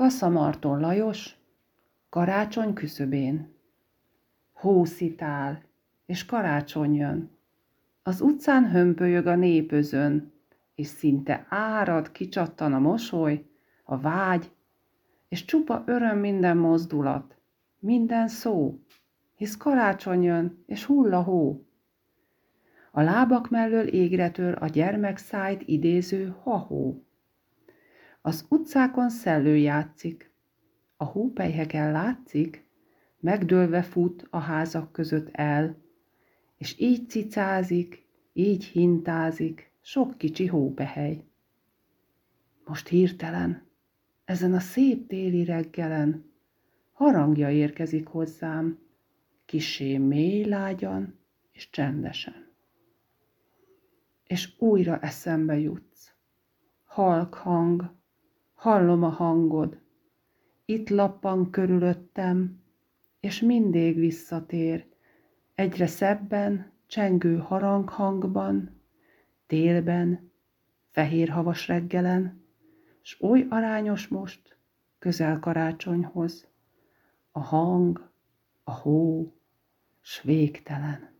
Kassa Marton Lajos, karácsony küszöbén. Hószitál, és karácsony jön. Az utcán hömpölyög a népözön, és szinte árad, kicsattan a mosoly, a vágy, és csupa öröm minden mozdulat, minden szó, hisz karácsony jön, és hull a hó. A lábak mellől égre tör a gyermek szájt idéző hahó. Az utcákon szellő játszik, a hópelyheken látszik, megdőlve fut a házak között el, és így cicázik, így hintázik sok kicsi hópehely. Most hirtelen, ezen a szép téli reggelen, harangja érkezik hozzám, kisé mély lágyan és csendesen. És újra eszembe jutsz. Halk hang, hallom a hangod, itt lappan körülöttem, és mindig visszatér, egyre szebben, csengő haranghangban, télben, fehér havas reggelen, s oly arányos most, közel karácsonyhoz, a hang, a hó, s végtelen.